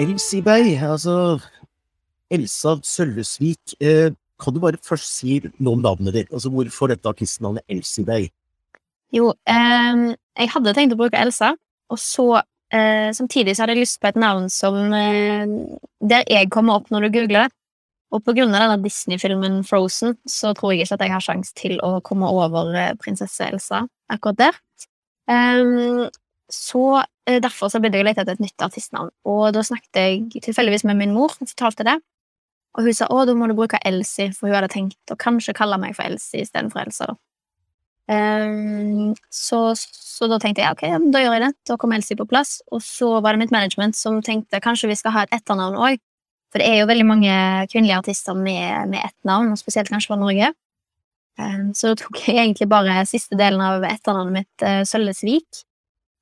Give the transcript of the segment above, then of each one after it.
Elsie Bay, altså Elsa Sølvesvik. Eh, kan du bare først si noe om navnet ditt? Altså hvorfor dette artistnavnet Elsie Bay? Jo, eh, jeg hadde tenkt å bruke Elsa, og så eh, samtidig så hadde jeg lyst på et navn som eh, Der jeg kommer opp når du googler det. Og på grunn av denne Disney-filmen Frozen, så tror jeg ikke at jeg har sjanse til å komme over eh, prinsesse Elsa akkurat der. Um, så eh, derfor så begynte jeg å lete etter et nytt artistnavn, og da snakket jeg tilfeldigvis med min mor og fortalte det. Og hun sa å, da må du bruke Elsie, for hun hadde tenkt å kanskje kalle meg for Elsie istedenfor Elsa. da. Um, så, så, da tenkte jeg ok, da gjør jeg det. Da kom Elsie på plass. Og så var det mitt management som tenkte kanskje vi skal ha et etternavn òg. For det er jo veldig mange kvinnelige artister med, med ett navn, og spesielt kanskje fra Norge. Um, så da tok jeg egentlig bare siste delen av etternavnet mitt, uh, Sølvesvik,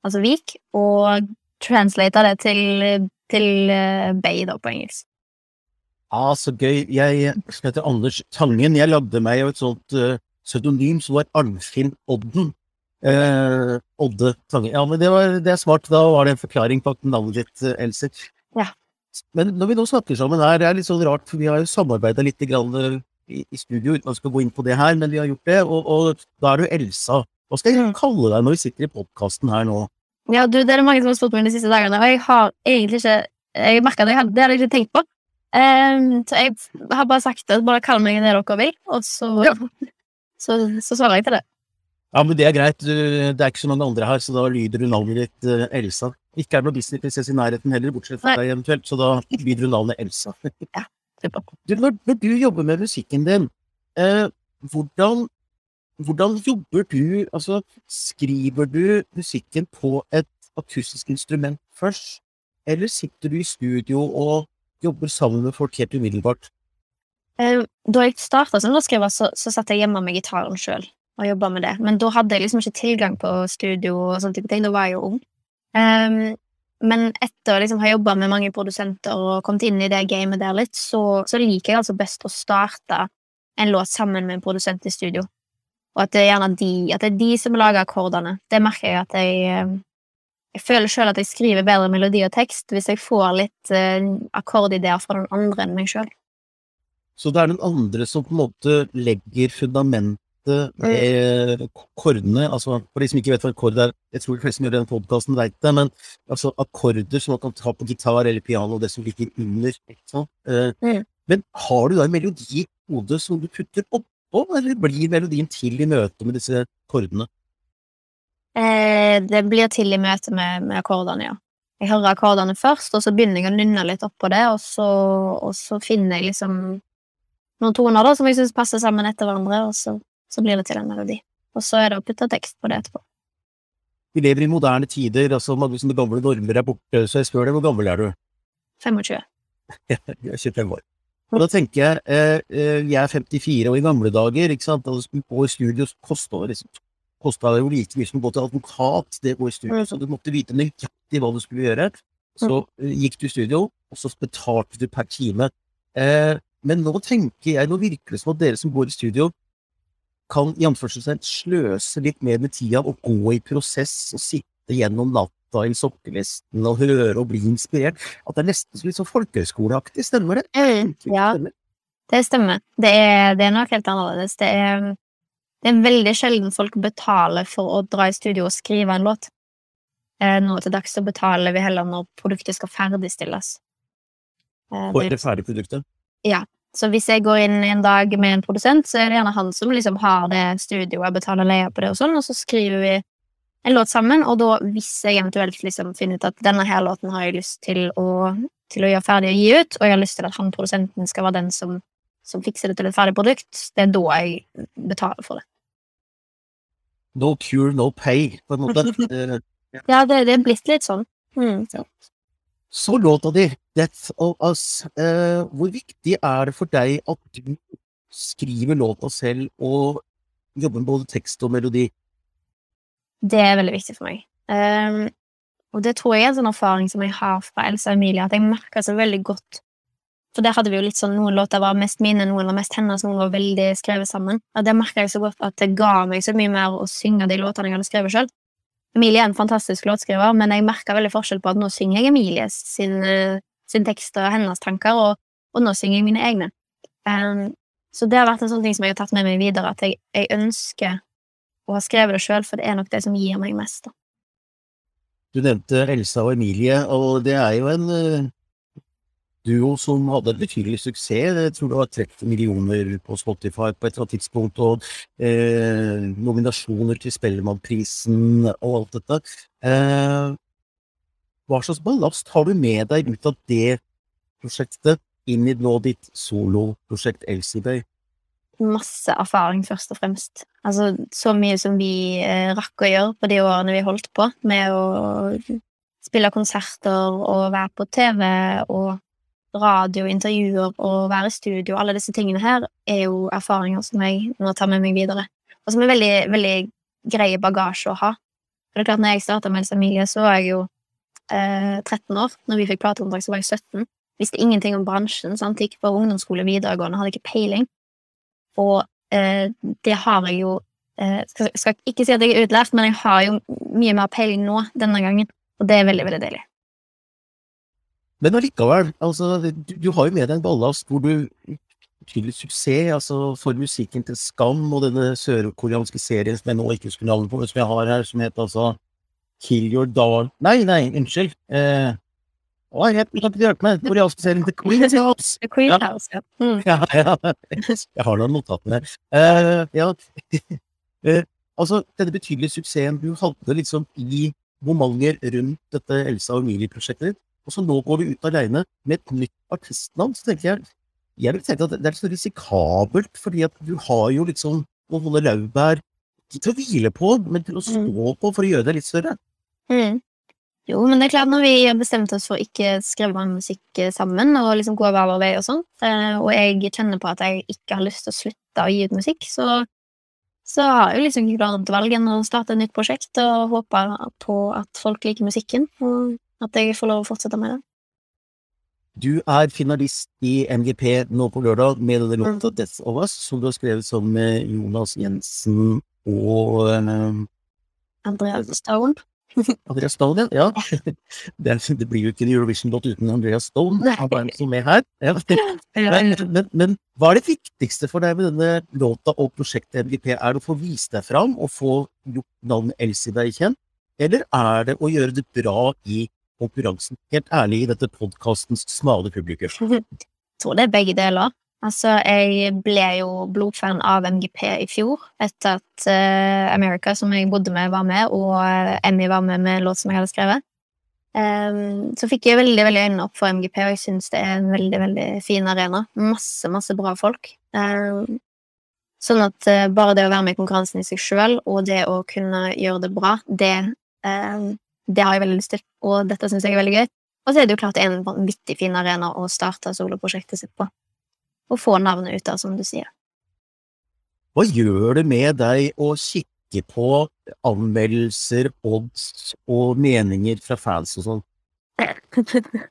altså Vik, og translata det til, til uh, Bay, da, på engelsk. Ja, så gøy. Jeg heter Anders Tangen. Jeg lagde meg et sånt uh, pseudonym som var Arnfinn Odden. Uh, Odde Tangen. Ja, men det, var, det, er smart. Da var det en forklaring på navnet ditt, uh, Elser. Ja. Men når vi nå snakker sammen her, det er litt sånn rart, for vi har jo samarbeida litt grann, i, i, studio, uten at vi skal gå inn på det her, men vi har gjort det, og, og da er du Elsa. Hva skal jeg kalle deg når vi sitter i podkasten her nå? Ja, du, det er det mange som har spurt meg de siste dagene, og jeg har egentlig ikke Jeg merka det, jeg hadde, det hadde jeg ikke tenkt på. Um, så jeg har bare sagt det. Bare kall meg det dere vil, og så, ja. så, så, svarer jeg til det. Ja, men det er greit. Det er ikke så mange andre her, så da lyder du navnet ditt uh, Elsa. Ikke er det noen Disney-prinsesse i nærheten heller, bortsett fra deg eventuelt, så da lyder du navnet Elsa. ja. Du, når, når, du jobber med musikken din, uh, hvordan, hvordan jobber du Altså, skriver du musikken på et akustisk instrument først, eller sitter du i studio og jobber sammen med folk helt umiddelbart? Eh, da jeg starta som låtskriver, så, så satt jeg hjemme med gitaren sjøl og jobba med det. Men da hadde jeg liksom ikke tilgang på studio og sånne type ting. Da var jeg jo ung. Um, men etter å liksom ha jobba med mange produsenter og kommet inn i det gamet der litt, så, så, liker jeg altså best å starte en låt sammen med en produsent i studio. Og at det er gjerne de, at det er de som lager akkordene. Det merker jeg at jeg ehm, jeg føler sjøl at jeg skriver bedre melodi og tekst hvis jeg får litt eh, akkordideer fra den andre enn meg sjøl. Så det er den andre som på en måte legger fundamentet med akkordene, altså for de som ikke vet hva akkord er, jeg tror de fleste som gjør den podkasten vet det, men altså akkorder som man kan ta på gitar eller piano, det som ligger under, ikke sant. Eh, mm. Men har du da en melodi i hodet som du putter oppå, eller blir melodien til i møte med disse kordene? Eh, det blir til i møte med, med akkordene, ja. Jeg hører akkordene først, og så begynner jeg å nynne litt oppå det, og så, og så, finner jeg liksom noen toner da, som jeg syns passer sammen etter hverandre, og så, så, blir det til en melodi. Og så er det å putte tekst på det etterpå. Vi lever i moderne tider, altså mange sånne gamle normer er borte, så jeg spør deg, hvor gammel er du? 25. jeg er 25 år. Og da tenker jeg, eh, eh, jeg er 54, og i gamle dager, ikke sant, da du skulle gå i studio, kosta det liksom kosta det jo like mye som å gå til advokat, det å gå i studio, så du måtte vite nøyaktig hva du skulle gjøre. Så eh, gikk du i studio, og så betalte du per time. Eh, men nå tenker jeg, nå virker det som at dere som går i studio, kan i anførselstegn sløse litt mer med tida og gå i prosess og sitte gjennom natta i sokkelisten og høre og bli inspirert. At det er nesten litt sånn folkehøyskoleaktig, stemmer det? Mm, ja, det stemmer. Det er, det er nok helt annerledes. Det er det er veldig sjelden folk betaler for å dra i studio og skrive en låt. Eh, nå til dags så betaler vi heller når produktet skal ferdigstilles. Og er det ferdig produktet? Ja. Så hvis jeg går inn en dag med en produsent, så er det gjerne han som liksom har det studioet, betaler leie på det og sånn, og så skriver vi en låt sammen, og da, hvis jeg eventuelt liksom finner ut at denne her låten har jeg lyst til å, til å gjøre ferdig og gi ut, og jeg har lyst til at han produsenten skal være den som som fikser det til et ferdig produkt, det er da jeg betaler for det. No cure, no pay, på en måte. Eh, ja, det, det er blitt litt sånn. Mm. Ja. Så låta di, Death of Us, eh, hvor viktig er det for deg at du skriver låta selv og jobber med både tekst og melodi? Det er veldig viktig for meg. Um, og det tror jeg er en sånn erfaring som jeg har fra Elsa og Emilie, at jeg merker så veldig godt for der hadde vi jo litt sånn, Noen låter var mest mine, noen var mest hennes, noen var veldig skrevet sammen. Og Det merka jeg så godt at det ga meg så mye mer å synge de låtene jeg hadde skrevet sjøl. Emilie er en fantastisk låtskriver, men jeg merka veldig forskjell på at nå synger jeg Emilie sin uh, sin tekst og hennes tanker, og, og nå synger jeg mine egne. Um, så det har vært en sånn ting som jeg har tatt med meg videre, at jeg, jeg ønsker å har skrevet det sjøl, for det er nok det som gir meg mest. da. Du nevnte Elsa og Emilie, og det er jo en uh, duo som hadde en betydelig suksess. Jeg tror det var 30 millioner på Spotify på et eller annet tidspunkt, og uh, nominasjoner til Spellemannprisen og alt dette. Uh, hva slags ballast har du med deg ut av det prosjektet inn i nå ditt soloprosjekt Elsibøy? Masse erfaring, først og fremst. Altså så mye som vi eh, rakk å gjøre på de årene vi holdt på, med å spille konserter og være på TV og radio, intervjuer og være i studio. Alle disse tingene her er jo erfaringer som jeg nå tar med meg videre, og som er veldig, veldig grei bagasje å ha. For det er klart, når jeg starta med Else Emilie, så var jeg jo eh, 13 år. Når vi fikk platekontrakt, så var jeg 17. Visste ingenting om bransjen. Sant? Gikk på ungdomsskole, videregående, hadde ikke peiling. Og eh, det har jeg jo eh, skal, skal ikke si at jeg er utlært, men jeg har jo mye mer peiling nå denne gangen. Og det er veldig, veldig deilig. Men allikevel, altså, du, du har jo med deg en ballast hvor du tydelig suksess altså for musikken til Skam og denne sørkoreanske serien som jeg nå ikke husker navnet på, som jeg har her, som heter altså Kill Your Doll Nei, nei, unnskyld. Eh, å, jeg kan ikke hjelpe meg. også ser The Queen's House. The Queen's Ja. House, ja. Mm. Ja, ja. Jeg har noen notater her. Uh, ja. uh, altså, denne betydelige suksessen du hadde liksom i Momanger rundt dette Elsa og Emilie-prosjektet, og så nå går du ut alene med et nytt artistnavn, så tenker jeg jeg vil tenke at det er så risikabelt, fordi at du har jo liksom holde laurbær til å hvile på, men til å stå på for å gjøre deg litt større. Mm. Jo, men det er klart når vi har bestemt oss for å ikke skrive musikk eh, sammen, og liksom gå hver vår vei og sånn, eh, og jeg kjenner på at jeg ikke har lyst til å slutte å gi ut musikk, så, så har jeg liksom ikke klart valg enn å starte et nytt prosjekt og håpe på at folk liker musikken, og at jeg får lov å fortsette med det. Du er finalist i MGP nå på lørdag med denne låta of 'Death of Us', som du har skrevet sammen med Jonas Jensen og um, Andreas Stone. Andreas Stone, ja. Det, det blir jo ikke Eurovision-låt uten Andreas Stone. Han var som er her. Ja. Men, men, men hva er det viktigste for deg med denne låta og prosjektet MGP? Er det å få vist deg fram og få gjort navnet Elsieberg kjent, eller er det å gjøre det bra i konkurransen? Helt ærlig i dette podkastens smale publikum. Jeg tror det er begge deler. Altså, jeg ble jo blodfan av MGP i fjor, etter at uh, America, som jeg bodde med, var med, og eh, Emmy var med med en låt som jeg hadde skrevet. Um, så fikk jeg veldig veldig øynene opp for MGP, og jeg syns det er en veldig veldig fin arena. Masse, masse bra folk. Um, sånn at uh, bare det å være med i konkurransen i seg sjøl, og det å kunne gjøre det bra, det, um, det har jeg veldig lyst til, og dette syns jeg er veldig gøy. Og så er det jo klart en vanvittig fin arena å starte soloprosjektet sitt på. Og få navnet ut av, som du sier. Hva gjør det med deg å kikke på anmeldelser, odds og meninger fra fans og sånn?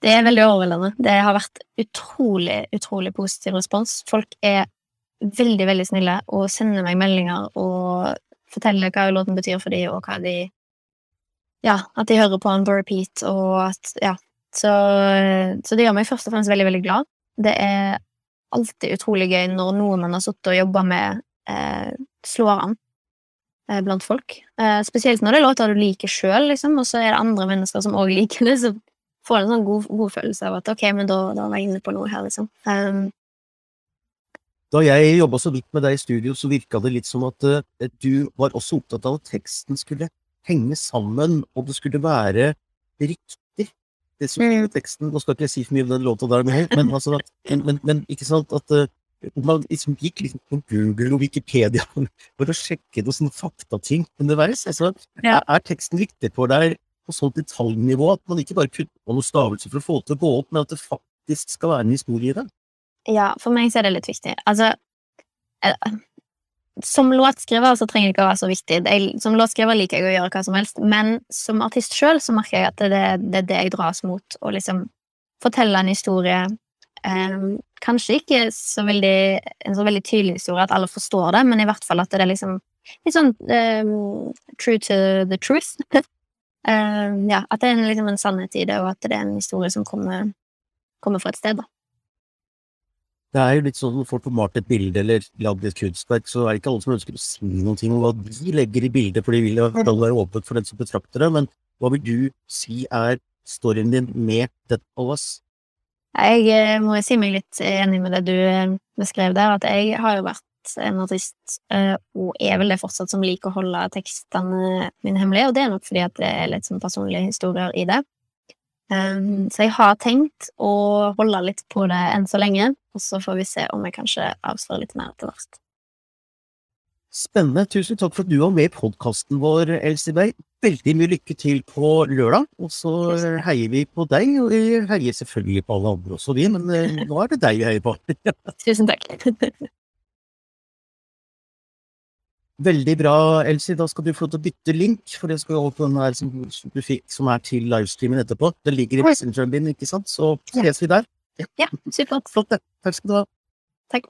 Det er veldig overveldende. Det har vært utrolig, utrolig positiv respons. Folk er veldig, veldig snille og sender meg meldinger og forteller hva låten betyr for dem, og hva de Ja, at de hører på den på repeat, og at Ja. Så, så det gjør meg først og fremst veldig, veldig glad. Det er alltid utrolig gøy når noen man har sittet og jobba med, eh, slår an eh, blant folk. Eh, spesielt når det er låter du liker sjøl, liksom, og så er det andre mennesker som òg liker det, så får du en sånn god, god følelse av at ok, men da, da var jeg inne på noe her, liksom. Um, Da jeg jobba så vidt med deg i studio, så virka det litt som at uh, du var også opptatt av at teksten skulle henge sammen, og det skulle være riktig. Det som Mm. teksten, Nå skal ikke jeg si for mye om den låta der, men, altså at, men, men, ikke sant at eh, man liksom gikk liksom på Google og Wikipedia for å sjekke noen sånne faktating underveis. Altså, Ja. er, er teksten viktig for deg på sånt detaljnivå at man ikke bare putter på noen stavelser for å få det til å gå opp, men at det faktisk skal være en historie i det? ja, for meg så er det litt viktig. Altså eh, Som låtskriver så trenger det ikke å være så viktig. Jeg, som låtskriver liker jeg å gjøre hva som helst, men som artist sjøl så merker jeg at det, det er det jeg dras mot. Å liksom fortelle en historie Um, Kanskje ikke så veldig, en så veldig tydelig historie at alle forstår det, men i hvert fall at det er liksom litt sånn um, true to the truth. um, ja, at det er liksom en sannhet i det, og at det er en historie som kommer kommer fra et sted, da. Det er jo litt sånn når folk får malt et bilde eller lagd et kunstverk, så er det ikke alle som ønsker å si noe om hva de legger i bildet, for de vil jo være åpent for den som betrakter det. Men hva vil du si er storyen din med Dead Palace? Jeg eh, må si meg litt enig med det du eh, beskrev der, at jeg har jo vært en artist, eh, og er vel det fortsatt, som liker å holde tekstene mine hemmelige, og det er nok fordi at det er litt sånn personlige historier i det. Um, så jeg har tenkt å holde litt på det enn så lenge, og så får vi se om jeg kanskje avslører litt mer etter hvert. Spennende. Tusen takk for at du var med i podkasten vår, Elsie Bay. Veldig mye lykke til på lørdag. Og så heier vi på deg, og vi heier selvfølgelig på alle andre også, vi, men eh, nå er det deg vi heier på. Tusen takk. Veldig bra, Elsie. Da skal du få lov til å bytte link, for det skal jo over på den her som, som du fikk, som er til livestreamen etterpå. Den ligger i messengeren din, ikke sant? Så ses vi der. Ja, supert. Flott, det. Takk skal du ha. Takk.